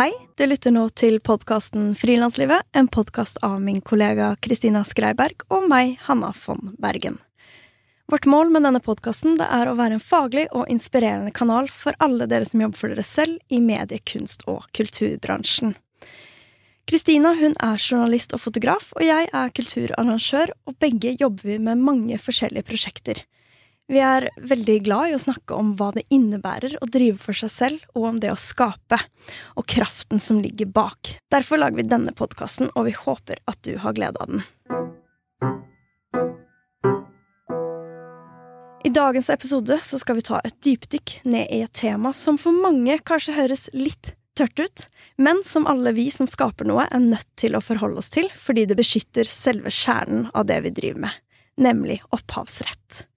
Hei, du lytter nå til podkasten Frilanslivet, en podkast av min kollega Kristina Skreiberg og meg, Hanna von Bergen. Vårt mål med denne podkasten er å være en faglig og inspirerende kanal for alle dere som jobber for dere selv i medie-, kunst- og kulturbransjen. Kristina er journalist og fotograf, og jeg er kulturarrangør, og begge jobber vi med mange forskjellige prosjekter. Vi er veldig glad i å snakke om hva det innebærer å drive for seg selv, og om det å skape, og kraften som ligger bak. Derfor lager vi denne podkasten, og vi håper at du har glede av den. I dagens episode så skal vi ta et dypdykk ned i et tema som for mange kanskje høres litt tørt ut, men som alle vi som skaper noe, er nødt til å forholde oss til fordi det beskytter selve kjernen av det vi driver med, nemlig opphavsrett.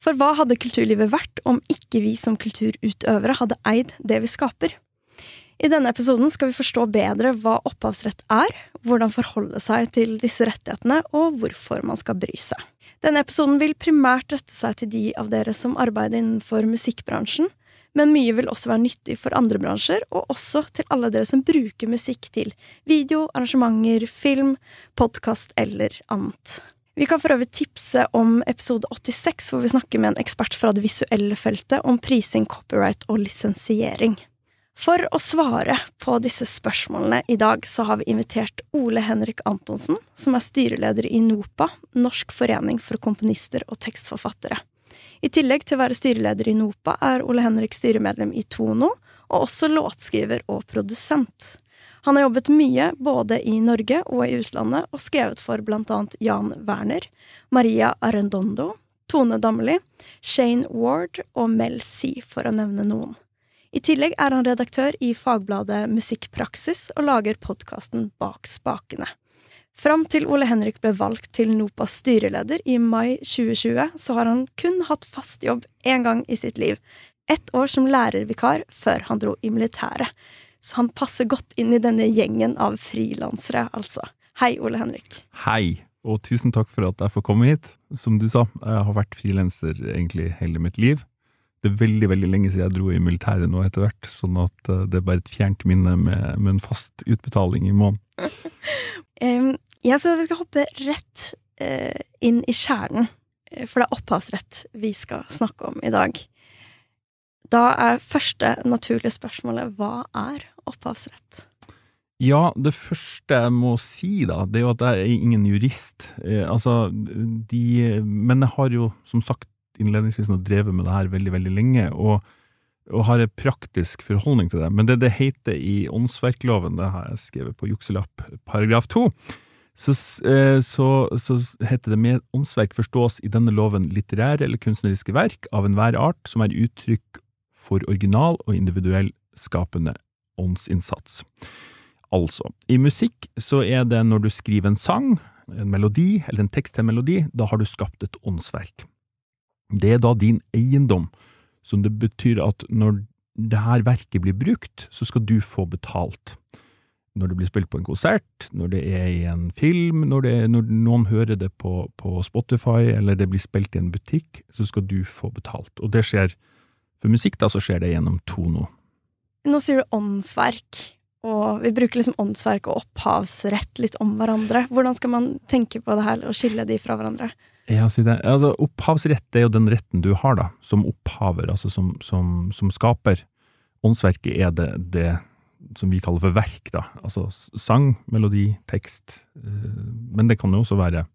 For hva hadde kulturlivet vært om ikke vi som kulturutøvere hadde eid det vi skaper? I denne episoden skal vi forstå bedre hva opphavsrett er, hvordan forholde seg til disse rettighetene, og hvorfor man skal bry seg. Denne episoden vil primært rette seg til de av dere som arbeider innenfor musikkbransjen, men mye vil også være nyttig for andre bransjer, og også til alle dere som bruker musikk til video, arrangementer, film, podkast eller annet. Vi kan for øvrig tipse om episode 86, hvor vi snakker med en ekspert fra det visuelle feltet om prising, copyright og lisensiering. For å svare på disse spørsmålene i dag, så har vi invitert Ole Henrik Antonsen, som er styreleder i NOPA, Norsk forening for komponister og tekstforfattere. I tillegg til å være styreleder i NOPA er Ole Henrik styremedlem i Tono, og også låtskriver og produsent. Han har jobbet mye både i Norge og i utlandet, og skrevet for blant annet Jan Werner, Maria Arendondo, Tone Damli, Shane Ward og Mel C, for å nevne noen. I tillegg er han redaktør i fagbladet Musikkpraksis og lager podkasten Bak spakene. Fram til Ole Henrik ble valgt til NOPAs styreleder i mai 2020, så har han kun hatt fast jobb én gang i sitt liv, ett år som lærervikar før han dro i militæret. Så han passer godt inn i denne gjengen av frilansere, altså. Hei, Ole Henrik. Hei, og tusen takk for at jeg får komme hit. Som du sa, jeg har vært frilanser egentlig hele mitt liv. Det er veldig veldig lenge siden jeg dro i militæret nå etter hvert, sånn at eh, det er bare et fjernt minne med, med en fast utbetaling i måneden. um, ja, syns vi skal hoppe rett uh, inn i kjernen, eh, for det er opphavsrett vi skal snakke om i dag. Da er første naturlige spørsmålet hva er opphavsrett? Ja, det første jeg må si, da, det er jo at jeg er ingen jurist. Eh, altså, de Men jeg har jo, som sagt innledningsvis, nå drevet med det her veldig, veldig lenge, og, og har en praktisk forholdning til det. Men det det heter i åndsverkloven, det har jeg skrevet på jukselapp, paragraf to, så, eh, så, så, heter det med åndsverk forstås i denne loven litterære eller kunstneriske verk av enhver art som er uttrykk for original og individuell skapende åndsinnsats. Altså, i musikk så er det når du skriver en sang, en melodi, eller en tekst til en melodi, da har du skapt et åndsverk. Det er da din eiendom, som det betyr at når det her verket blir brukt, så skal du få betalt. Når det blir spilt på en konsert, når det er i en film, når, det, når noen hører det på, på Spotify, eller det blir spilt i en butikk, så skal du få betalt. Og det skjer for musikk da, så skjer det gjennom tono. Nå sier du åndsverk, og vi bruker liksom åndsverk og opphavsrett litt om hverandre. Hvordan skal man tenke på det her og skille de fra hverandre? Ja, si det. Altså, opphavsrett er jo den retten du har, da, som opphaver, altså som, som, som skaper. Åndsverket er det, det, som vi kaller for verk, da. Altså sang, melodi, tekst. Eh, men det kan jo også være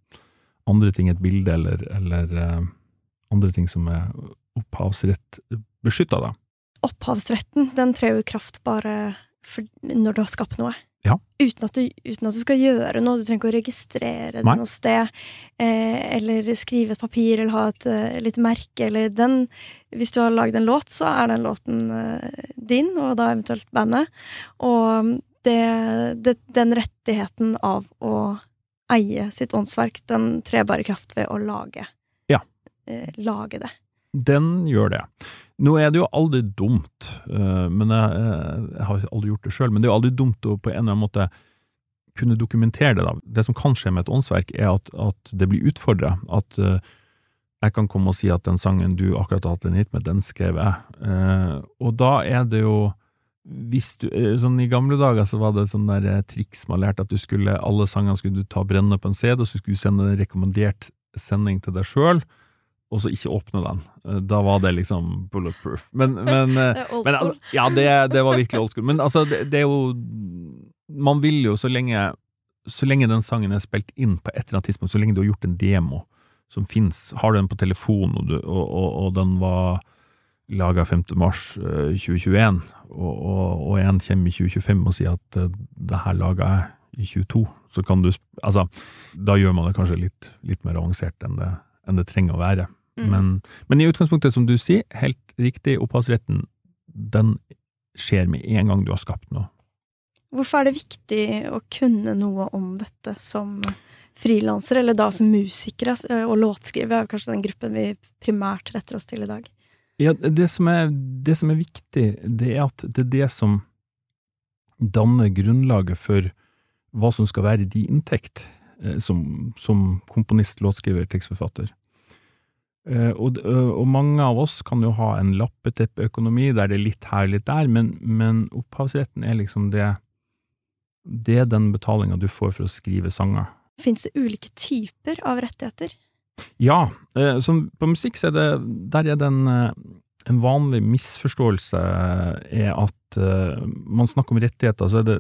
andre ting, et bilde eller, eller uh, andre ting som er opphavsrett beskytta, da. Opphavsretten den trer jo i kraft bare når du har skapt noe. Ja. Uten, at du, uten, at du, skal gjøre noe. Du trenger ikke å registrere det noe sted. Eh, eller skrive et papir eller ha et uh, litt merke. Eller den Hvis du har lagd en låt, så er den låten uh, din, og da eventuelt bandet. Og det, det, den rettigheten av å eie sitt åndsverk, den trer bare i kraft ved å lage, ja. eh, lage det. Den gjør det. Nå er det jo aldri dumt, uh, men jeg, jeg, har aldri gjort det sjøl, men det er jo aldri dumt å på en eller annen måte kunne dokumentere det. da. Det som kan skje med et åndsverk, er at, at det blir utfordra. At uh, jeg kan komme og si at den sangen du akkurat har hatt en hit med, den skrev jeg. Og da er det jo hvis du, eh, sånn I gamle dager så var det sånn der eh, triks man lærte at du skulle, alle sangene skulle du ta brenne på en CD, og så skulle du sende en rekommendert sending til deg sjøl, og så ikke åpne den. Eh, Da var det liksom bulletproof. Men, men, eh, Det men ja, det, det var virkelig old school. Men altså, det, det er jo Man vil jo så lenge Så lenge den sangen er spilt inn på et eller annet tidspunkt, så lenge du har gjort en demo som fins, har du den på telefon, og, du, og, og, og den var laga 5. mars eh, 2021, og, og, og en kommer i 2025 og sier at eh, det her laga jeg i 22, så kan du Altså, da gjør man det kanskje litt, litt mer avansert enn det, enn det trenger å være. Mm. Men, men i utgangspunktet, som du sier, helt riktig, opphavsretten, den skjer med en gang du har skapt noe. Hvorfor er det viktig å kunne noe om dette som frilanser, eller da som musikere og låtskrivere? er kanskje den gruppen vi primært retter oss til i dag. Ja, det som, er, det som er viktig, det er at det er det som danner grunnlaget for hva som skal være din inntekt eh, som, som komponist, låtskriver, tekstforfatter. Eh, Og, og mange av oss kan jo ha en lappeteppeøkonomi der det er litt her, litt der, men, men opphavsretten er liksom det Det er den betalinga du får for å skrive sanger. Fins det ulike typer av rettigheter? Ja, som på musikk så er det, der er det en, en vanlig misforståelse er at man snakker om rettigheter, så er det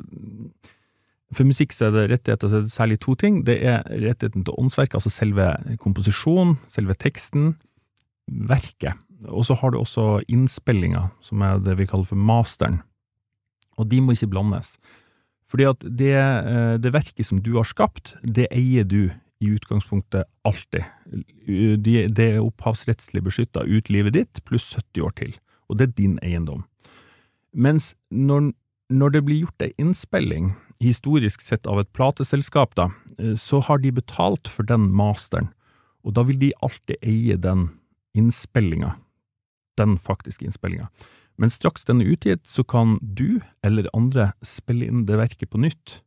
For musikk så er det rettigheter, så er det særlig to ting. Det er rettigheten til åndsverket, altså selve komposisjonen, selve teksten, verket. Og så har du også innspillinga, som er det vi kaller for masteren. Og de må ikke blandes. Fordi at det, eh, det verket som du har skapt, det eier du i utgangspunktet alltid. De- Det er opphavsrettslig beskytta ut livet ditt, pluss 70 år til. Og det er din eiendom. Mens når, når det blir gjort ei innspilling, historisk sett av et plateselskap, da, eh, så har de betalt for den masteren. Og da vil de alltid eie den innspillinga. Den faktiske innspillinga. Men straks den er utgitt, så kan du eller andre spille inn det verket på nytt.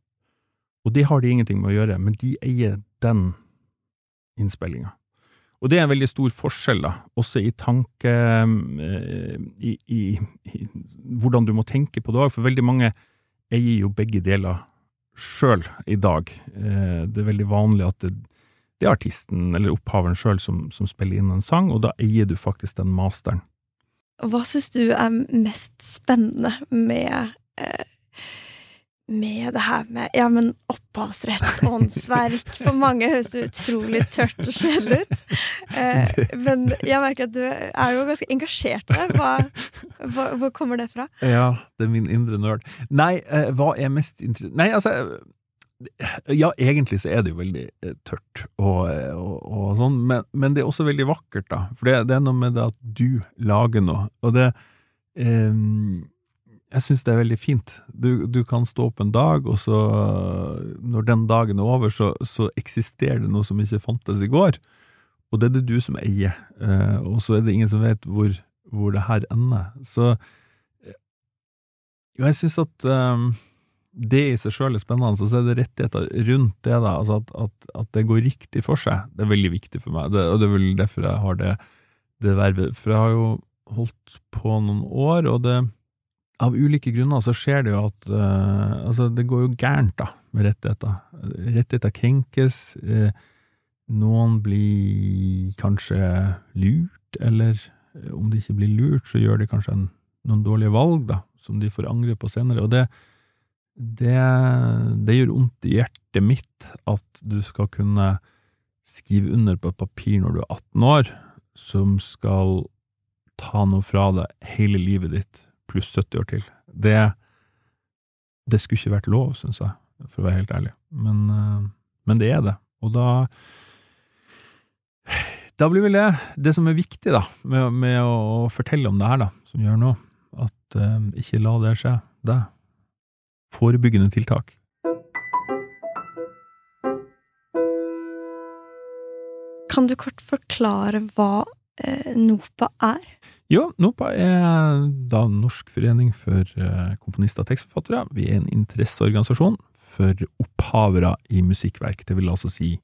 Og det har de ingenting med å gjøre, men de eier den innspillinga. Og det er en veldig stor forskjell, da, også i tanke eh, i, i, i hvordan du må tenke på det òg, for veldig mange eier jo begge deler sjøl i dag. Eh, det er veldig vanlig at det, det er artisten eller opphaveren sjøl som, som spiller inn en sang, og da eier du faktisk den masteren. Hva syns du er mest spennende med eh, med det her med ja, men opphavsrett, åndsverk For mange høres det utrolig tørt og kjedelig ut. Eh, men jeg merker at du er jo ganske engasjert i det. Hva, hva, hvor kommer det fra? Ja, det er min indre nerd. Nei, eh, hva er mest interessant Nei, altså Ja, egentlig så er det jo veldig eh, tørt og, og, og sånn, men, men det er også veldig vakkert, da. For det, det er noe med det at du lager noe, og det eh, Jeg syns det er veldig fint. Du, du kan stå opp en dag, og så, når den dagen er over, så, så eksisterer det noe som ikke fantes i går. Og det er det du som eier, eh, og så er det ingen som vet hvor, hvor det her ender. Så jo, jeg syns at eh, det i seg sjøl er spennende, og så er det rettigheter rundt det, da, altså at, at, at det går riktig for seg. Det er veldig viktig for meg, det, og det er vel derfor jeg har det, det vervet. For jeg har jo holdt på noen år, og det av ulike grunner så skjer det jo at uh, altså det går jo gærent da, med rettigheter. Rettigheter krenkes, Uh, noen blir kanskje lurt, eller eh, om de ikke blir lurt, så gjør de kanskje en, noen dårlige valg da, som de får angre på senere. Og det, det, det gjør vondt i hjertet mitt at du skal kunne skrive under på et papir når du er 18 år, som skal ta noe fra deg hele livet ditt, pluss 70 år til. Det, det skulle ikke vært lov, syns jeg, for å være helt ærlig. Men, eh, men det er det. Og da da blir vel det det som er viktig da, med, med å fortelle om det her, da, som gjør nå, at uh, ikke la det skje deg. Forebyggende tiltak. Kan du kort forklare hva eh, NOPA er? Jo, NOPA er da Norsk forening for eh, komponister og tekstforfattere. Vi er en interesseorganisasjon for opphavere i musikkverk. Det vil altså si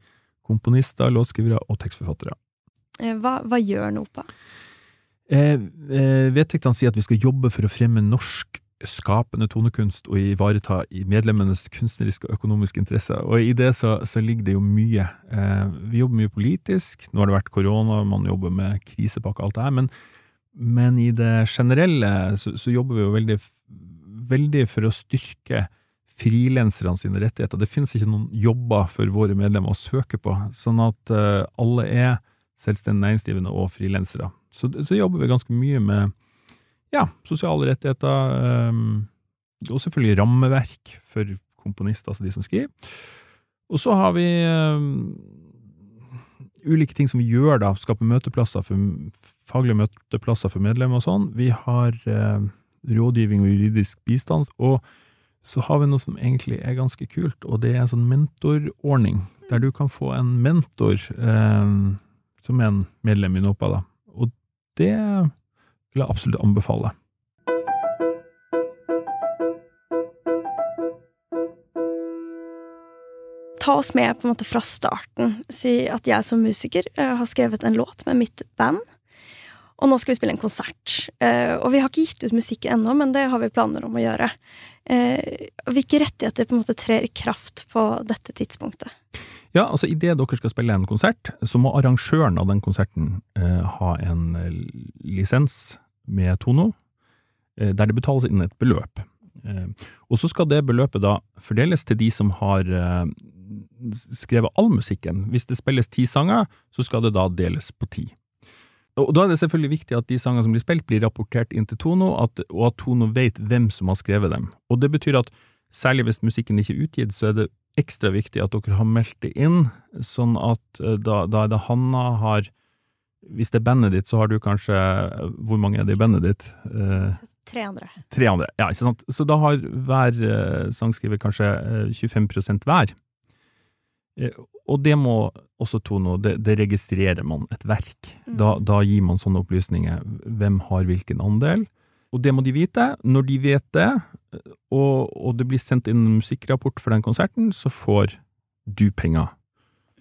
komponister, låtskrivere og tekstforfattere. Eh, hva, hva gjør NOPA? Eh, eh, vedtektene sier at vi skal jobbe for å fremme norsk skapende tonekunst og ivareta medlemmenes kunstneriske og økonomiske interesser. Og i det så, så ligger det jo mye. Eh, vi jobber mye politisk. Nå har det vært korona, man jobber med krisepakke og alt det her. Men, men i det generelle så, så, jobber vi jo veldig, veldig for å styrke frilanserne sine rettigheter. Det finnes ikke noen jobber for våre medlemmer å søke på, sånn at uh, alle er selvstendig næringsdrivende og frilansere. Så, så, jobber vi ganske mye med ja, sosiale rettigheter, um, og selvfølgelig rammeverk for komponister, altså de som skriver. Og så har vi um, ulike ting som vi gjør, da. Skape møteplasser for faglige møteplasser for medlemmer og sånn. Vi har eh, rådgivning og juridisk bistand. Og så har vi noe som egentlig er ganske kult, og det er en sånn mentorordning. Der du kan få en mentor eh, som er en medlem i NOPA, da. Og det vil jeg absolutt anbefale. Ta oss med på en måte fra starten. Si at jeg som musiker uh, har skrevet en låt med mitt band. Og nå skal vi spille en konsert. Uh, og vi har ikke gitt ut musikk ennå, men det har vi planer om å gjøre. Uh, hvilke rettigheter på en måte trer i kraft på dette tidspunktet? Ja, altså Idet dere skal spille en konsert, så må arrangøren av den konserten ha en lisens med Tono, der det betales inn et beløp. Eh, og så skal det beløpet da fordeles til de som har eh, skrevet all musikken. Hvis det spilles ti sanger, så skal det da deles på ti. Og Da er det selvfølgelig viktig at de sangene som blir spilt, blir rapportert inn til Tono, og at Tono vet hvem som har skrevet dem. Og Det betyr at særlig hvis musikken ikke er utgitt, så er det ekstra viktig at dere har meldt det inn, sånn at da, da er det Hanna har hvis det er bandet ditt, så har du kanskje Hvor mange er det i bandet ditt? Eh, tre andre. Tre andre, ja, ikke sant. Så da har hver eh, sangskriver kanskje eh, 25 hver. Eh, og det må også Tono, det, det registrerer man et verk. Mm. Da, da, gir man sånne opplysninger. Hvem har hvilken andel? Og det må de vite. Når de vet det, og, og det blir sendt inn en musikkrapport for den konserten, så får du penger.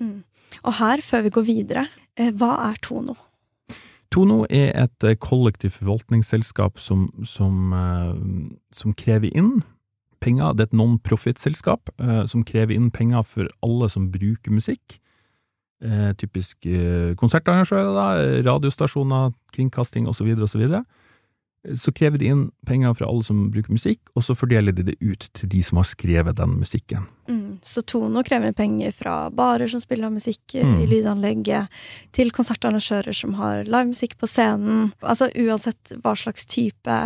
Mm. Og her, før vi går videre, Eh, hva er Tono? Tono er et eh, kollektivt forvaltningsselskap som, som, eh, som krever inn penger. Det er et non-profit-selskap som krever inn penger for alle som bruker musikk. typisk konsertarrangører, radiostasjoner, kringkasting osv. osv så krever de inn penger fra alle som bruker musikk, og så fordeler de det ut til de som har skrevet den musikken. Mm, så Tono krever penger fra barer som spiller musikk mm. i lydanlegget, til konsertarrangører som har livemusikk på scenen. Altså uansett hva slags type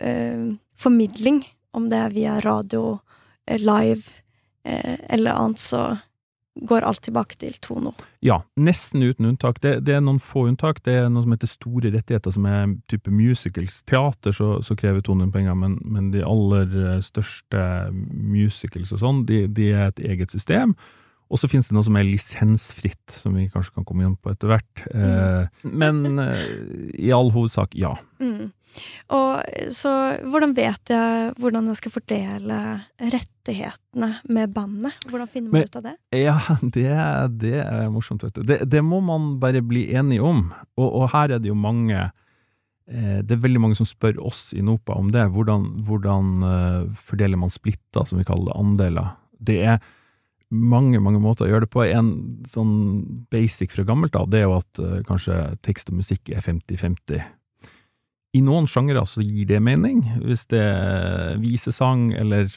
eh, formidling, om det er via radio, uh, live eh, eller annet, så går alt tilbake til Tono. Ja, nesten uten unntak. Det, det, er noen få unntak. Det er noe som heter store rettigheter, som er type musicals. Teater så, så krever Tono penger, men, men, de aller eh, største musicals og sånn, de, de er et eget system. Og så finnes det noe som er lisensfritt, som vi kanskje kan komme inn på etter hvert. Mm. Eh, men eh, i all hovedsak, ja. Mm. Og så hvordan vet jeg hvordan jeg skal fordele rettighetene med bandet? Hvordan finner man Men, ut av det? Ja, det, det er morsomt, vet du. Det, det, må man bare bli enige om. Og, og her er det jo mange eh, det er veldig mange som spør oss i NOPA om det. Hvordan, hvordan fordeler man splitter, som vi kaller det, andeler? Det er mange mange måter å gjøre det på. En sånn basic fra gammelt av, det er jo at uh, kanskje tekst og musikk er 50-50. I noen sjangere så gir det mening. Hvis det er visesang eller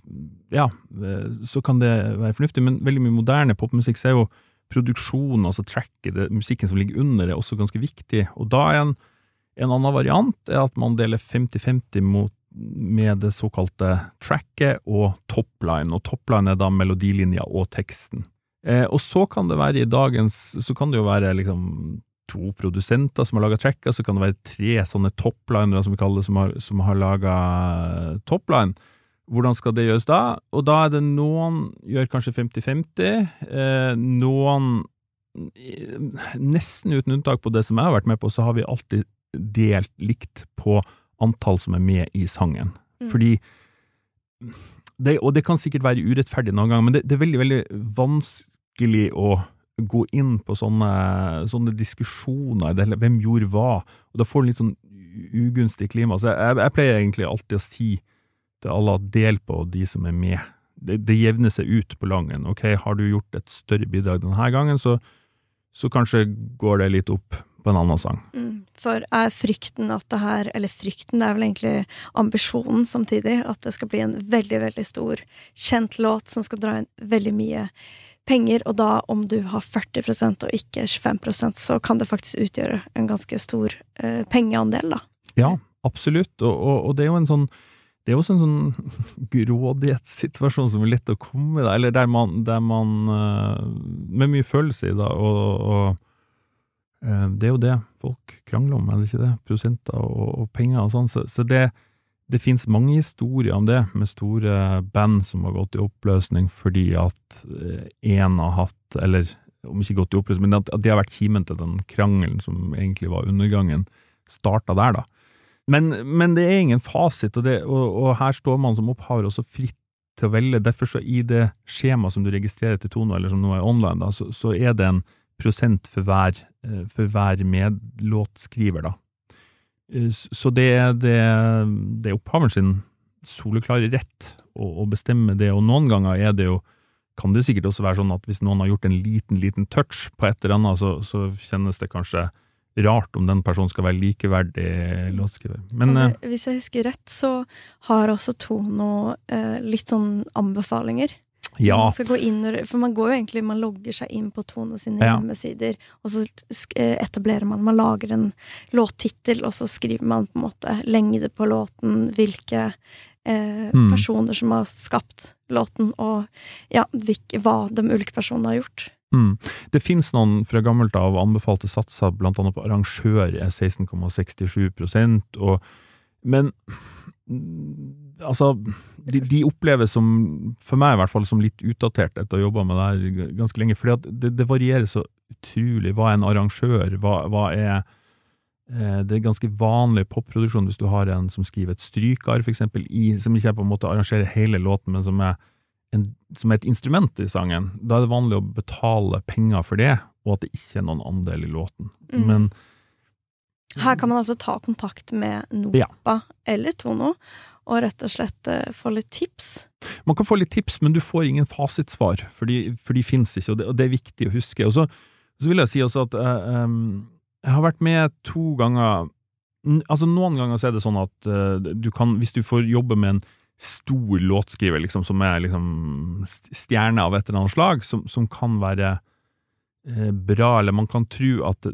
Ja, eh, så kan det være fornuftig, men veldig mye moderne popmusikk så er jo produksjonen, altså tracket, det, musikken som ligger under, er også ganske viktig. Og da er en, en annen variant er at man deler 50-50 mot med det såkalte tracket og topline, og topline er da melodilinja og teksten. Eh, og så kan det være i dagens Så kan det jo være liksom to produsenter som har laga tracker, så kan det være tre sånne toplinere, som vi kaller det, som har, som har laga topline. Hvordan skal det gjøres da? Og da er det noen gjør kanskje 50-50, eh, noen Nesten uten unntak på det som jeg har vært med på, så har vi alltid delt likt på antall som er med i sangen. Mm. Fordi det, Og det kan sikkert være urettferdig noen ganger, men det, det, er veldig, veldig vanskelig å gå inn på sånne, sånne diskusjoner, eller hvem gjorde hva, og da får du litt sånn ugunstig klima. Så jeg, jeg, pleier egentlig alltid å si til alle deler på de som er med. Det, det, jevner seg ut på langen. Ok, har du gjort et større bidrag denne gangen, så, så kanskje går det litt opp på en annen sang. Mm, for er frykten at det her, eller frykten, det er vel egentlig ambisjonen samtidig, at det skal bli en veldig, veldig stor, kjent låt som skal dra inn veldig mye penger, og da om du har 40% og ikke 25% så kan det faktisk utgjøre en ganske stor uh, pengeandel, da. Ja, absolutt, og, og, og, det er jo en sånn det er også en sånn grådighetssituasjon som er lett å komme i, eller der man, der man uh, Med mye følelse i, da, og, og det er jo det folk krangler om, er det ikke det? Prosenter og, og penger og sånn. Så, så, det, det finnes mange historier om det, med store band som har gått i oppløsning fordi at én har hatt, eller om ikke gått i oppløsning, men at, de har vært kimen til den krangelen som egentlig var undergangen, starta der, da. Men, men, det er ingen fasit, og, det, og, og, her står man som opphaver også fritt til å velge. Derfor så i det skjemaet som du registrerer til Tono, eller som nå er online, da, så, så er det en prosent for hver, for hver medlåtskriver, da. Eh, så det det, det er opphaveren sin soleklare rett å, å, bestemme det, og noen ganger er det jo kan det sikkert også være sånn at hvis noen har gjort en liten, liten touch på et eller annet, så, så kjennes det kanskje rart om den personen skal være likeverdig låtskriver. Men, Men eh, hvis jeg husker rett, så har også Tono eh, litt sånn anbefalinger ja. Man skal gå inn, for man går jo egentlig, man logger seg inn på Tone sine ja. hjemmesider, og så eh, etablerer man Man lager en låttittel, og så skriver man på en måte lengde på låten, hvilke eh, mm. personer som har skapt låten, og ja, hvilke, hva de ulike personene har gjort. Mm. Det finnes noen fra gammelt av anbefalte satser, blant annet på arrangør er 16,67 og men altså de, de, oppleves som, for meg i hvert fall, som litt utdatert etter å ha jobba med det her ganske lenge. For det, det, varierer så utrolig. Hva er en arrangør? Hva, hva er eh, Det er ganske vanlig popproduksjon hvis du har en som skriver et strykar, for eksempel, som ikke er på en måte arrangerer hele låten, men som er, en, som er et instrument i sangen. Da er det vanlig å betale penger for det, og at det ikke er noen andel i låten. Mm. Men her kan man altså ta kontakt med NOPA ja. eller Tono og rett og slett uh, få litt tips. Man kan få litt tips, men du får ingen fasitsvar, for de, for de finnes ikke, og det, og det, er viktig å huske. Og så, så vil jeg si også at uh, um, jeg har vært med to ganger Altså Noen ganger så er det sånn at uh, du kan, hvis du får jobbe med en stor låtskriver liksom, som er liksom stjerne av et eller annet slag, som, som kan være bra, eller man kan tro at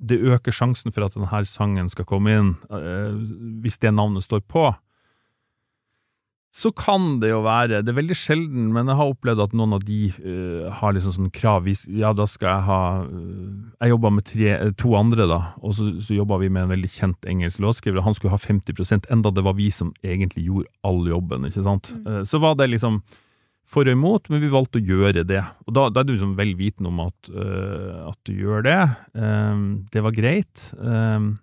det øker sjansen for at denne sangen skal komme inn, uh, hvis det navnet står på. Så kan det jo være Det er veldig sjelden, men jeg har opplevd at noen av de uh, har liksom sånn krav Ja, da skal jeg ha uh, Jeg jobba med tre, to andre, da, og så, så jobba vi med en veldig kjent engelsk låtskriver. Han skulle ha 50% enda det var vi som egentlig gjorde all jobben, ikke sant. Mm. så var det liksom for og imot, men vi valgte å gjøre det. Og da, da er du liksom vel vitende om at, uh, at, du gjør det. Um, det var greit. Um,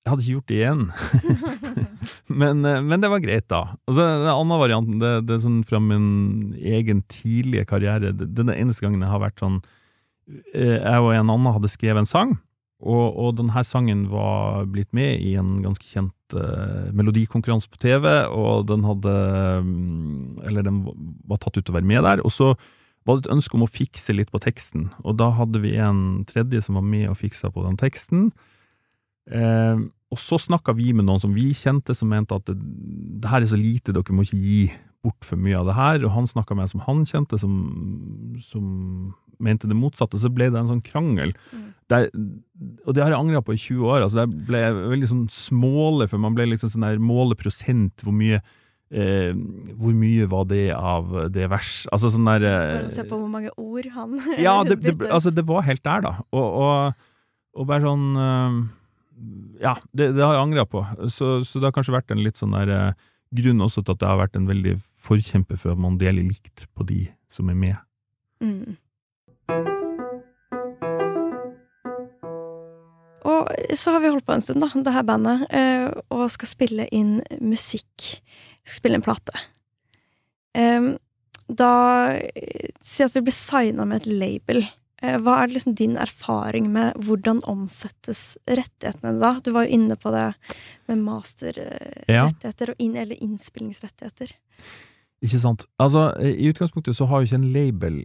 jeg hadde ikke gjort det igjen. men, uh, men, det var greit, da. Og så Den andre varianten, det, det er sånn fra min egen tidlige karriere. Det, den eneste gangen jeg har vært sånn uh, Jeg og en annen hadde skrevet en sang, og, og denne sangen var blitt med i en ganske kjent uh, melodikonkurranse på TV, og den hadde mm, Eller den var tatt ut til å være med der. Og så var det et ønske om å fikse litt på teksten, og da hadde vi en tredje som var med og fiksa på den teksten. Uh, og så snakka vi med noen som vi kjente, som mente at det, det her er så lite, dere må ikke gi bort for mye av det her. Og han snakka med en som han kjente, som, som mente det motsatte, så ble det en sånn krangel. Mm. Der, og det har jeg angra på i 20 år. altså Det ble veldig sånn smålig, for man ble liksom sånn der måle prosent hvor mye eh, Hvor mye var det av det vers Altså sånn der eh, Se på hvor mange ord han Ja, det, det, altså, det var helt der, da. Og, og, og bare sånn eh, Ja, det, det har jeg angra på. Så, så, det har kanskje vært en litt sånn der eh, grunn også til at det har vært en veldig forkjemper for at man deler likt på de som er med. Mm. Og så har vi holdt på en stund, da, det her bandet, eh, og skal spille inn musikk. Skal spille en plate. Da Si at vi blir signa med et label Eh, hva er liksom din erfaring med hvordan omsettes rettighetene da? Du var jo inne på det med masterrettigheter, ja. eller innspillingsrettigheter. Ikke sant. Altså, i utgangspunktet så har jo ikke en label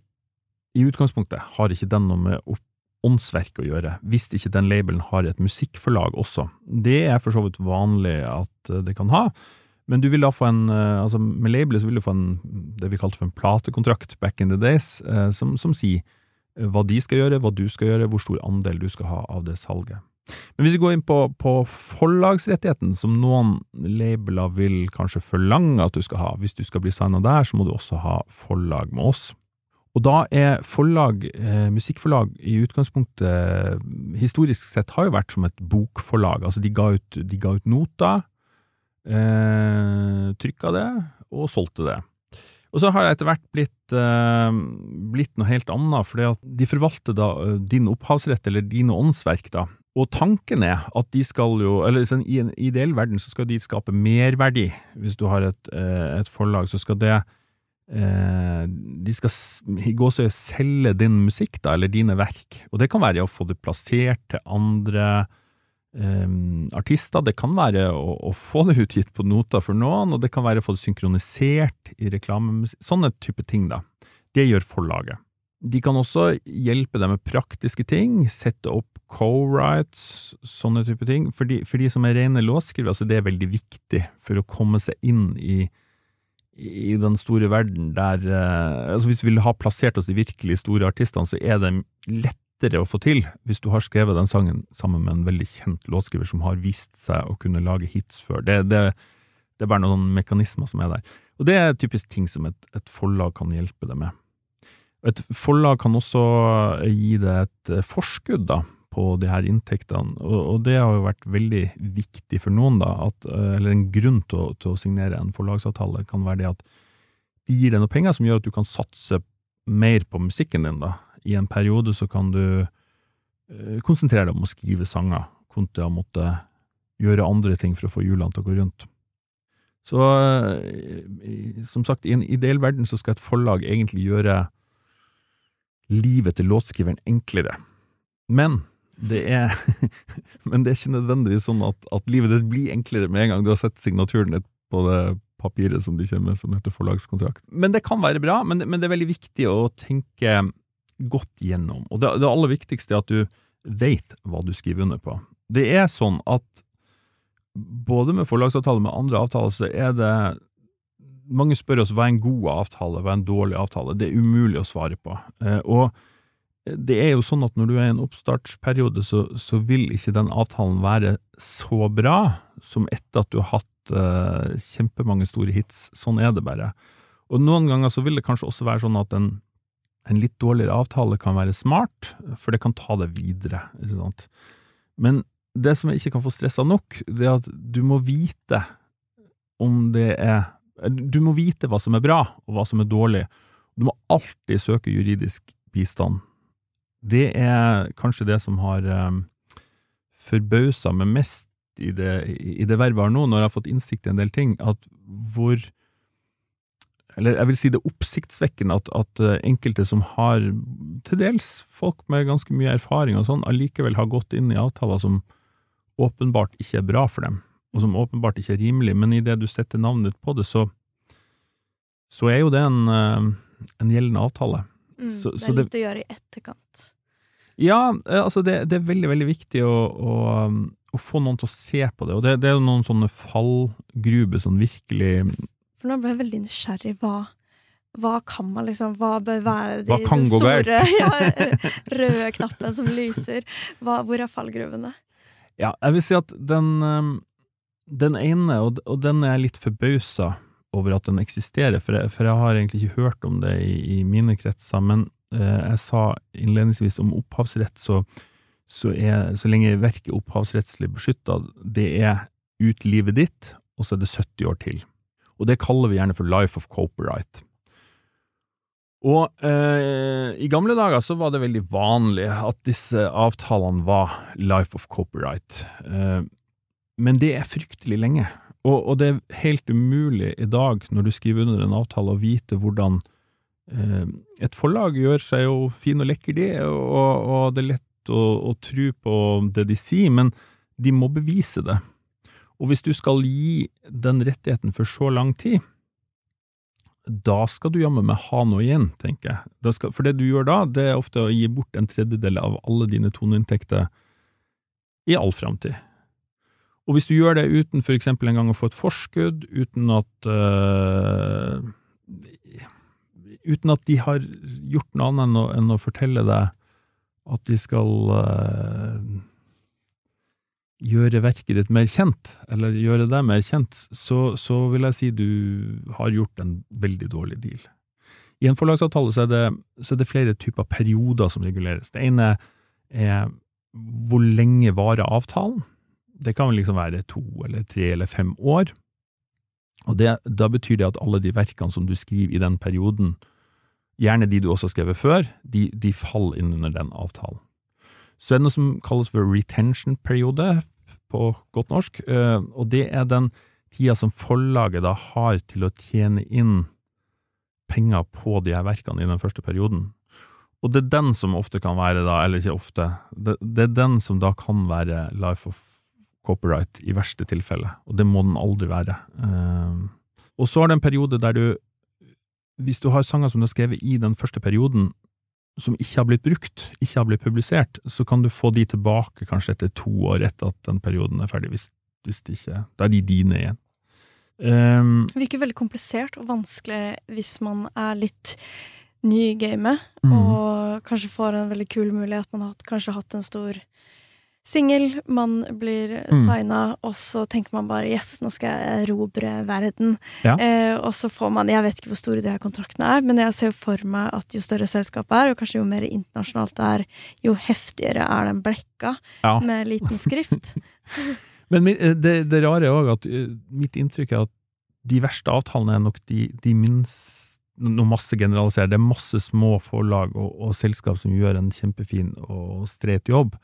I utgangspunktet har ikke den noe med åndsverk å gjøre, hvis ikke den labelen har et musikkforlag også. Det er for så vidt vanlig at det kan ha. Men du vil da få en, altså med labelet så vil du få en, det vi kalte for en platekontrakt back in the days, som, som sier hva de skal gjøre, hva du skal gjøre, hvor stor andel du skal ha av det salget. Men hvis vi går inn på, på forlagsrettigheten, som noen labeler vil kanskje forlange at du skal ha, hvis du skal bli signa der, så må du også ha forlag med oss. Og da er forlag, eh, musikkforlag, i utgangspunktet historisk sett har jo vært som et bokforlag. Altså de ga ut, de ga ut noter, eh, trykka det og solgte det. Og så har jeg etter hvert blitt, eh, blitt noe helt annet, for de forvalter da uh, din opphavsrett, eller dine åndsverk, da. Og tanken er at de skal jo, eller sånn, i en ideell verden så skal de skape merverdi. Hvis du har et, uh, et forlag, så skal det De skal i gåsøye selge din musikk, da, eller dine verk. Og det kan være å få det plassert til andre um, artister. Det kan være å, å, få det utgitt på noter for noen, og det kan være å få det synkronisert i reklame. Sånne type ting, da. Det gjør forlaget. De kan også hjelpe deg med praktiske ting, sette opp co-rights, sånne type ting. For de, for de som er rene låtskrivere, altså det er veldig viktig for å komme seg inn i, i den store verden der eh, altså Hvis vi vil ha plassert oss de virkelig store artistene, så er det lett lettere å få til hvis du har skrevet den sangen sammen med en veldig kjent låtskriver som har vist seg å kunne lage hits før. Det, det, det er bare noen mekanismer som er der. Og det er typisk ting som et, et forlag kan hjelpe deg med. Et forlag kan også gi deg et eh, forskudd da, på de her inntektene, og, og, det har jo vært veldig viktig for noen, da, at, eh, eller en grunn til til å signere en forlagsavtale kan være det at de gir deg noen penger som gjør at du kan satse mer på musikken din, da i en periode så kan du eh, konsentrere deg om å skrive sanger, kontra å måtte gjøre andre ting for å få hjulene til å gå rundt. Så eh, som sagt, i en ideell verden så skal et forlag egentlig gjøre livet til låtskriveren enklere. Men det er, men det er ikke nødvendigvis sånn at, at livet ditt blir enklere med en gang du har sett signaturen ditt på det papiret som de kommer med, som heter forlagskontrakt. Men det kan være bra, men, men det er veldig viktig å tenke godt gjennom. Og det, det aller viktigste er at du vet hva du skriver under på. Det er sånn at både med forlagsavtale og med andre avtaler, så er det Mange spør oss hva er en god avtale, hva er en dårlig avtale. Det er umulig å svare på. Eh, og det er jo sånn at når du er i en oppstartsperiode, så, så vil ikke den avtalen være så bra som etter at du har hatt uh, kjempemange store hits. Sånn er det bare. Og noen ganger så vil det kanskje også være sånn at en en litt dårligere avtale kan være smart, for det kan ta deg videre. Ikke sant? Men det som jeg ikke kan få stressa nok, det er at du må vite om det er Du må vite hva som er bra, og hva som er dårlig. Du må alltid søke juridisk bistand. Det er kanskje det som har um, forbausa meg mest i det, i det vervet jeg har nå, når jeg har fått innsikt i en del ting, at hvor eller jeg vil si det oppsiktsvekkende at, at, eh, enkelte som har til dels folk med ganske mye erfaring og sånn, allikevel har gått inn i avtaler som åpenbart ikke er bra for dem, og som åpenbart ikke er rimelig, men idet du setter navnet ditt på det, så, så er jo det en, eh, en gjeldende avtale. Mm, så, det er litt det, å gjøre i etterkant. Ja, eh, altså det, det er veldig, veldig viktig å, å, å, få noen til å se på det, og det, det er jo noen sånne fallgruber som virkelig for nå ble jeg veldig nysgjerrig. Hva, hva kan man liksom Hva bør være de, den store ja, røde knappen som lyser? Hva, hvor er fallgruvene? Ja, jeg vil si at den, um, den ene, og, og den er jeg litt forbausa over at den eksisterer, for jeg, for jeg, har egentlig ikke hørt om det i, i mine kretser. Men eh, jeg sa innledningsvis om opphavsrett, så, så, er, så lenge verket er opphavsrettslig beskytta, det er ut livet ditt, og så er det 70 år til og det kaller vi gjerne for life of copyright. Og eh, i gamle dager så var det veldig vanlig at disse avtalene var life of copyright. Eh, men det er fryktelig lenge, og, og, det er helt umulig i dag, når du skriver under en avtale, å vite hvordan Eh, et forlag gjør seg jo fin og lekker, det, og, og det er lett å, å tro på det de sier, men de må bevise det. Og hvis du skal gi den rettigheten for så lang tid, da skal du jammen meg ha noe igjen, tenker jeg. Skal, for det du gjør da, det er ofte å gi bort en tredjedel av alle dine toneinntekter i all framtid. Og hvis du gjør det uten for eksempel en gang å få et forskudd, uten at uh, Uten at de har gjort noe annet enn å, enn å fortelle deg at de skal uh, gjøre verket ditt mer kjent, eller gjøre deg mer kjent, så, så, vil jeg si du har gjort en veldig dårlig deal. I en forlagsavtale så er, det, så er det flere typer perioder som reguleres. Det ene er hvor lenge varer avtalen? Det kan liksom være to eller tre eller fem år. Og det, da betyr det at alle de verkene som du skriver i den perioden, gjerne de du også har skrevet før, de, de faller inn under den avtalen. Så er det noe som kalles for retention-periode, på godt norsk, eh, og det er den tida som forlaget da har til å tjene inn penger på de her verkene i den første perioden. Og det er den som ofte kan være, da, eller ikke ofte, det, er den som da kan være life of copyright i verste tilfelle, og det må den aldri være. Uh, og så er det en periode der du, hvis du har sanger som du har skrevet i den første perioden, som ikke har blitt brukt, ikke har blitt publisert, så kan du få de tilbake kanskje etter to år etter at den perioden er ferdig, hvis, hvis det ikke Da er de dine igjen. Um, det virker veldig komplisert og vanskelig hvis man er litt ny i gamet, mm. og kanskje får en veldig kul mulighet. Man har kanskje hatt en stor singel, man blir mm. signa, og så tenker man bare 'yes, nå skal jeg erobre verden'. Ja. Eh, og så får man Jeg vet ikke hvor store de her kontraktene er, men jeg ser for meg at jo større selskapet er, og kanskje jo mer internasjonalt det er, jo heftigere er den blekka ja. med liten skrift. men eh, det, det rare er òg at uh, mitt inntrykk er at de verste avtalene er nok de, de minst noe masse generaliserer, det er masse små forlag og, og selskap som gjør en kjempefin og streit jobb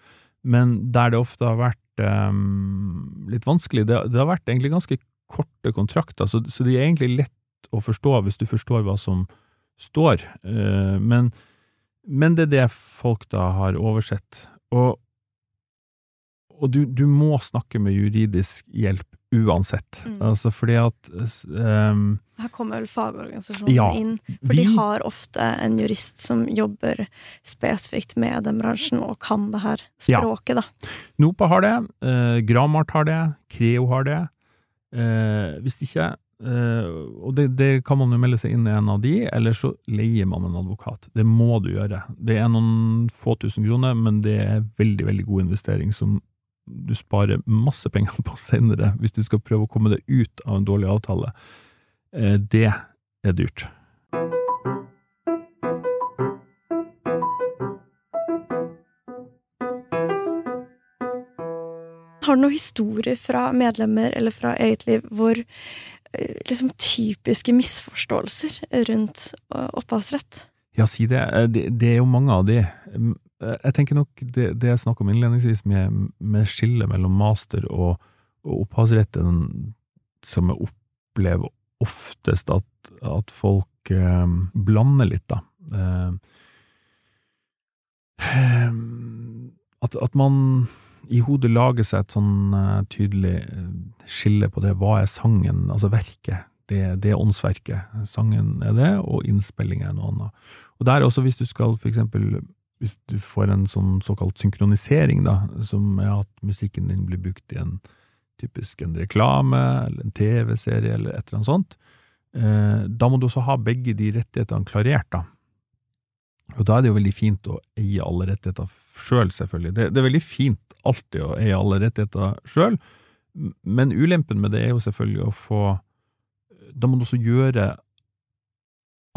men der det ofte har vært um, litt vanskelig, det, det, har vært egentlig ganske korte kontrakter, så, så de er egentlig lett å forstå hvis du forstår hva som står. Uh, men, men, det er det folk da har oversett. Og, og du, du, må snakke med juridisk hjelp uansett. Mm. Altså fordi at um, Her kommer vel fagorganisasjonen ja, inn, for vi, de har ofte en jurist som jobber spesifikt med den bransjen og kan det her språket, ja. da. NOPA har det, uh, Gramart har det, Creo har det. Uh, hvis ikke uh, Og det, det, kan man jo melde seg inn i en av de, eller så leier man en advokat. Det må du gjøre. Det er noen få tusen kroner, men det er veldig, veldig god investering som du sparer masse penger på senere hvis du skal prøve å komme deg ut av en dårlig avtale. Eh, det er dyrt. Har du noen historier fra medlemmer eller fra eget liv hvor eh, liksom typiske misforståelser rundt eh, opphavsrett? Ja, si det. det. det. er jo mange av de. Eh, jeg tenker nok det, det jeg snakka om innledningsvis, med, med skillet mellom master og, og opphavsretten, som jeg opplever oftest at, at folk eh, blander litt, da. Eh, at, at, man i hodet lager seg et sånn uh, tydelig eh, skille på det. Hva er sangen, altså verket? Det, det er åndsverket. Sangen er det, og innspilling er noe annet. Og der også, hvis du skal for eksempel hvis du får en sånn såkalt synkronisering, da, som er at musikken din blir brukt i en typisk en reklame eller en TV-serie eller et eller annet sånt, eh, da må du også ha begge de rettighetene klarert, da. Og da er det jo veldig fint å eie alle rettigheter sjøl, selv, selvfølgelig. Det, det, er veldig fint alltid å eie alle rettigheter sjøl, men ulempen med det er jo selvfølgelig å få Da må du også gjøre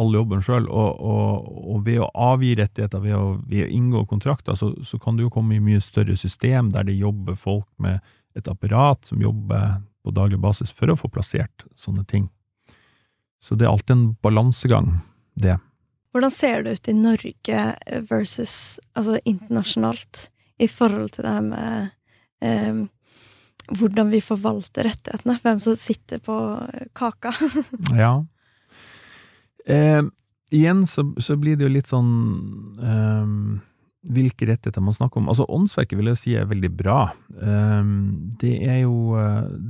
all jobben sjøl, og, og, og, ved å avgi rettigheter, ved å, ved å inngå kontrakter, så, så, kan du jo komme i mye større system der det jobber folk med et apparat som jobber på daglig basis for å få plassert sånne ting. Så det er alltid en balansegang, det. Hvordan ser det ut i Norge versus altså internasjonalt i forhold til det her med eh, hvordan vi forvalter rettighetene? Hvem som sitter på kaka? ja. Eh, igjen så, så, blir det jo litt sånn eh, hvilke rettigheter man snakker om. Altså, Åndsverket vil jeg si er veldig bra. Eh, det, er jo,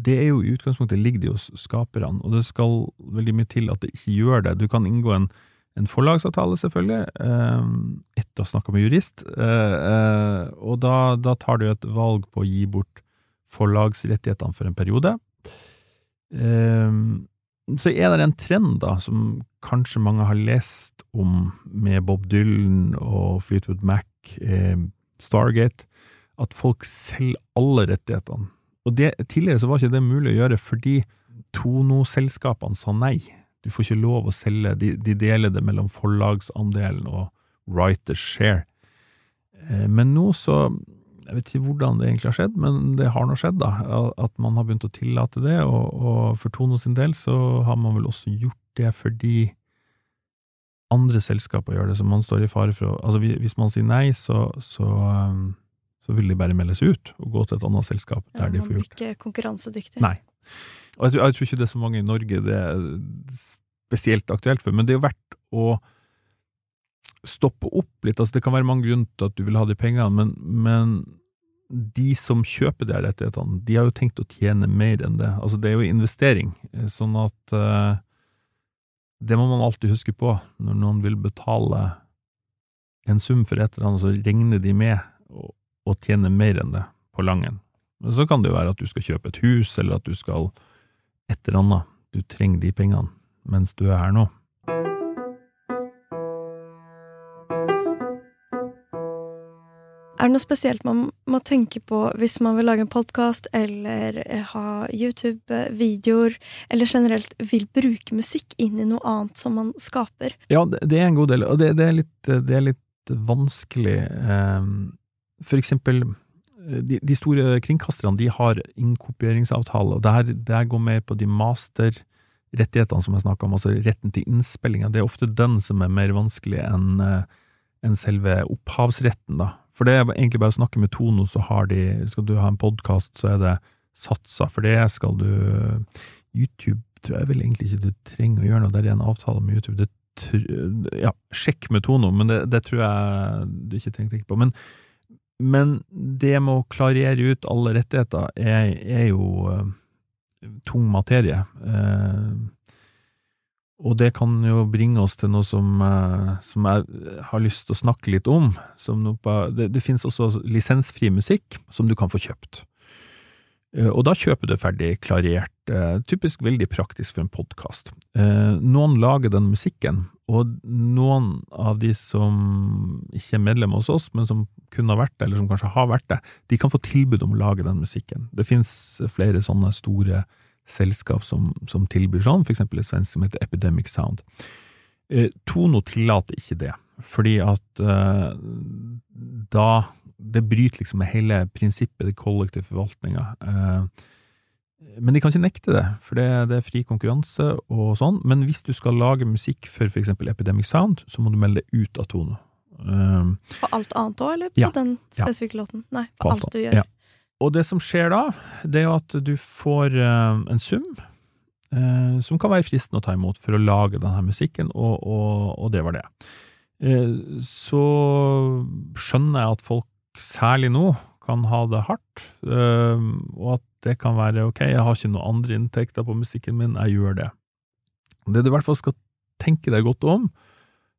det er jo i utgangspunktet ligger det hos skaperne, og det skal veldig mye til at det ikke gjør det. Du kan inngå en, en forlagsavtale, selvfølgelig, um, etter å ha snakka med jurist, uh, og da, da, tar du et valg på å gi bort forlagsrettighetene for en periode. Um, så er det en trend da, som kanskje mange har lest om med Bob Dylan og Fleetwood Mac, eh, Stargate, at folk selger alle rettighetene. Og det, Tidligere så var ikke det mulig å gjøre fordi Tono-selskapene sa nei. Du får ikke lov å selge, de, de deler det mellom forlagsandelen og writers share. Eh, men nå så jeg vet ikke hvordan det egentlig har skjedd, men det har nå skjedd, da. At man har begynt å tillate det. Og, og for Tono sin del så har man vel også gjort det fordi andre selskaper gjør det, så man står i fare for å Altså hvis man sier nei, så, så, um, så vil de bare meldes ut og gå til et annet selskap der ja, de får gjort det. Ikke konkurransedyktig. Nei. Og jeg tror, jeg tror, ikke det er så mange i Norge det er spesielt aktuelt for, men det er jo verdt å stoppe opp litt. Altså, det kan være mange grunner til at du vil ha de pengene, men, men de som kjøper de rettighetene, de har jo tenkt å tjene mer enn det. Altså, det er jo investering, eh, sånn at uh, det må man alltid huske på når noen vil betale en sum for et eller annet, så regner de med å, å tjene mer enn det på langen. Men så kan det jo være at du skal kjøpe et hus, eller at du skal et eller annet. Du trenger de pengene mens du er her nå. Er det noe spesielt man må tenke på hvis man vil lage en podkast eller eh, ha YouTube-videoer, eller generelt vil bruke musikk inn i noe annet som man skaper? Ja, det er en god del, og det, det, er, litt, det er, litt, vanskelig. Ehm, for eksempel, eh, de, de store kringkasterne de har innkopieringsavtale, og det her, går mer på de masterrettighetene som jeg snakka om, altså retten til innspillinga. Det er ofte den som er mer vanskelig enn en enn selve opphavsretten, da. For det er egentlig bare å snakke med Tono, så har de Skal du ha en podkast, så er det satsa for det. Skal du YouTube tror jeg vel egentlig ikke du trenger å gjøre noe. Der er en avtale med YouTube. Det, ja, sjekk med Tono, men det, det, tror jeg du ikke trenger å tenke på. Men, men det med å klarere ut alle rettigheter er, er jo uh, tung materie. Uh, og det kan jo bringe oss til noe som, uh, som jeg har lyst til å snakke litt om. På, det, det, finnes også lisensfri musikk som du kan få kjøpt. Uh, og da kjøper du ferdig klarert, uh, typisk veldig praktisk for en podkast. noen lager den musikken, og noen av de som ikke er medlem hos oss, men som kunne ha vært det, eller som kanskje har vært det, de kan få tilbud om å lage den musikken. Det finnes flere sånne store selskap som, som tilbyr sånn, f.eks. et svensk som heter Epidemic Sound. Eh, Tono tillater ikke det, fordi at eh, da Det bryter liksom med hele prinsippet, det kollektive forvaltninga. Eh, men de kan ikke nekte det, for det, det, er fri konkurranse og sånn. Men hvis du skal lage musikk for f.eks. Epidemic Sound, så må du melde det ut av Tono. Um, på alt annet òg, eller på ja, den spesifikke ja. låten? Nei, på, på alt, alt, du gjør. Ja. Og det som skjer da, det er jo at du får uh, en sum uh, som kan være fristende å ta imot for å lage denne musikken, og, og, og det var det. Uh, så skjønner jeg at folk, særlig nå, kan ha det hardt, og at det kan være ok, jeg har ikke noen andre inntekter på musikken min, jeg gjør det. Det du i hvert fall skal tenke deg godt om,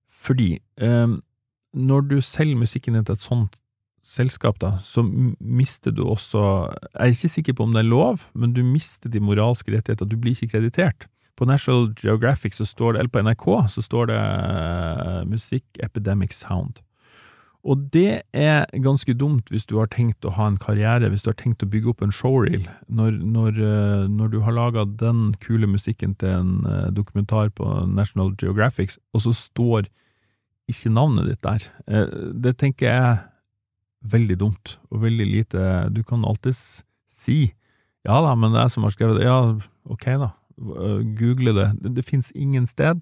fordi når du selger musikken din til et sånt selskap, da, så mister du også Jeg er ikke sikker på om det er lov, men du mister de moralske rettigheter. Du blir ikke kreditert. På National Geographic så står det, eller på NRK så står det uh, musikk epidemic sound. Og det er ganske dumt hvis du har tenkt å ha en karriere, hvis du har tenkt å bygge opp en showreel. Når, når, uh, når du har laga den kule musikken til en uh, dokumentar på National Geographic, og så står ikke navnet ditt der. det tenker jeg veldig dumt og veldig lite Du kan alltids si ja da, men det er som har skrevet det. Ja, ok, da. Google det. Det, det finnes ingen sted.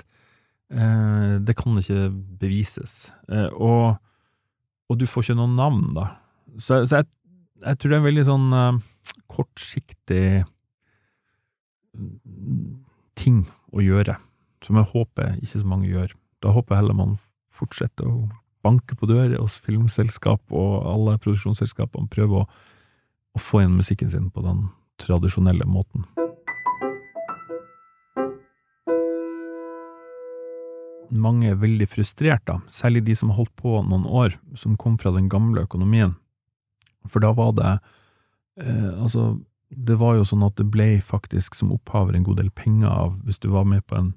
Eh, det kan ikke bevises. Eh, og, og, du får ikke noe navn, da. Så, så jeg, jeg, tror det er en veldig sånn eh, kortsiktig ting å gjøre, som jeg håper ikke så mange gjør. Da håper jeg heller man fortsetter å banke på dører hos filmselskap og alle produksjonsselskapene, prøver å, å få inn musikken sin på den tradisjonelle måten. Mange er veldig frustrert, da, særlig de som har holdt på noen år, som kom fra den gamle økonomien. For da var det eh, Altså, det var jo sånn at det ble faktisk som opphaver en god del penger av hvis du var med på en,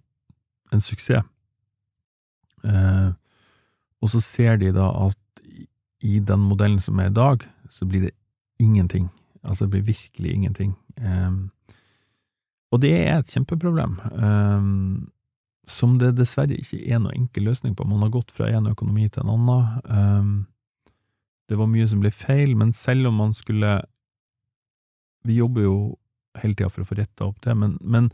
en suksess. Eh, og så ser de da at i den modellen som er i dag, så blir det ingenting. Altså det blir virkelig ingenting. Um, og det er et kjempeproblem, um, som det dessverre ikke er noen enkel løsning på. Man har gått fra en økonomi til en annen. Um, det var mye som ble feil, men selv om man skulle Vi jobber jo hele tida for å få retta opp det, men, men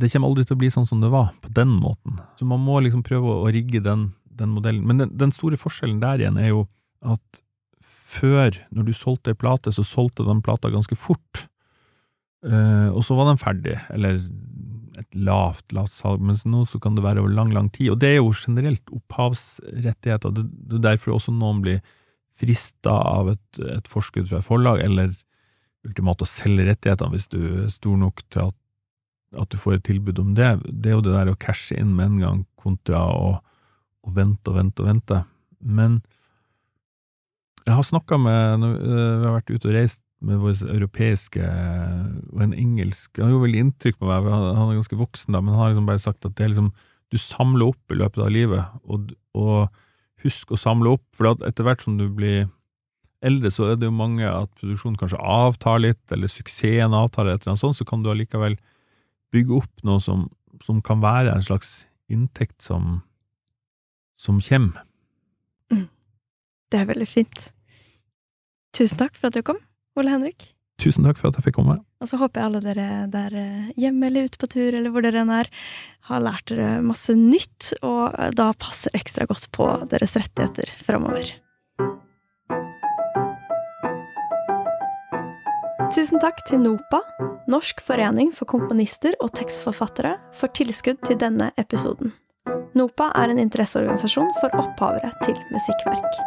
det kommer aldri til å bli sånn som det var, på den måten. Så man må liksom prøve å rigge den, den modellen. Men den, den, store forskjellen der igjen er jo at før, når du solgte ei plate, så solgte den plata ganske fort. Uh, og så var den ferdig, eller et lavt, lavt salg, mens nå så kan det være over lang, lang tid. Og det er jo generelt opphavsrettigheter. Det, det er derfor også noen blir frista av et, et forskudd fra et forlag, eller ultimat å selge rettighetene hvis du er stor nok til at, at, du får et tilbud om det. Det er jo det der å cashe inn med en gang, kontra å, å vente og vente og vente. Men jeg har snakka med Vi har vært ute og reist med vår europeiske og en engelsk Han gjorde veldig inntrykk på meg, han er ganske voksen, da, men han har liksom bare sagt at det er liksom Du samler opp i løpet av livet, og, og husk å samle opp, for etter hvert som du blir eldre, så er det jo mange at produksjonen kanskje avtar litt, eller suksessen avtar, eller et eller annet sånt, så kan du allikevel bygge opp noe som, som kan være en slags inntekt som, som kommer. Mm. Det er veldig fint. Tusen takk for at du kom, Ole Henrik. Tusen takk for at jeg fikk komme. Og så håper jeg alle dere der eh, hjemme eller ute på tur, eller hvor dere enn er, har lært dere masse nytt, og da passer ekstra godt på deres rettigheter framover. Tusen takk til NOPA, Norsk forening for komponister og tekstforfattere, for tilskudd til denne episoden. NOPA er en interesseorganisasjon for opphavere til musikkverk.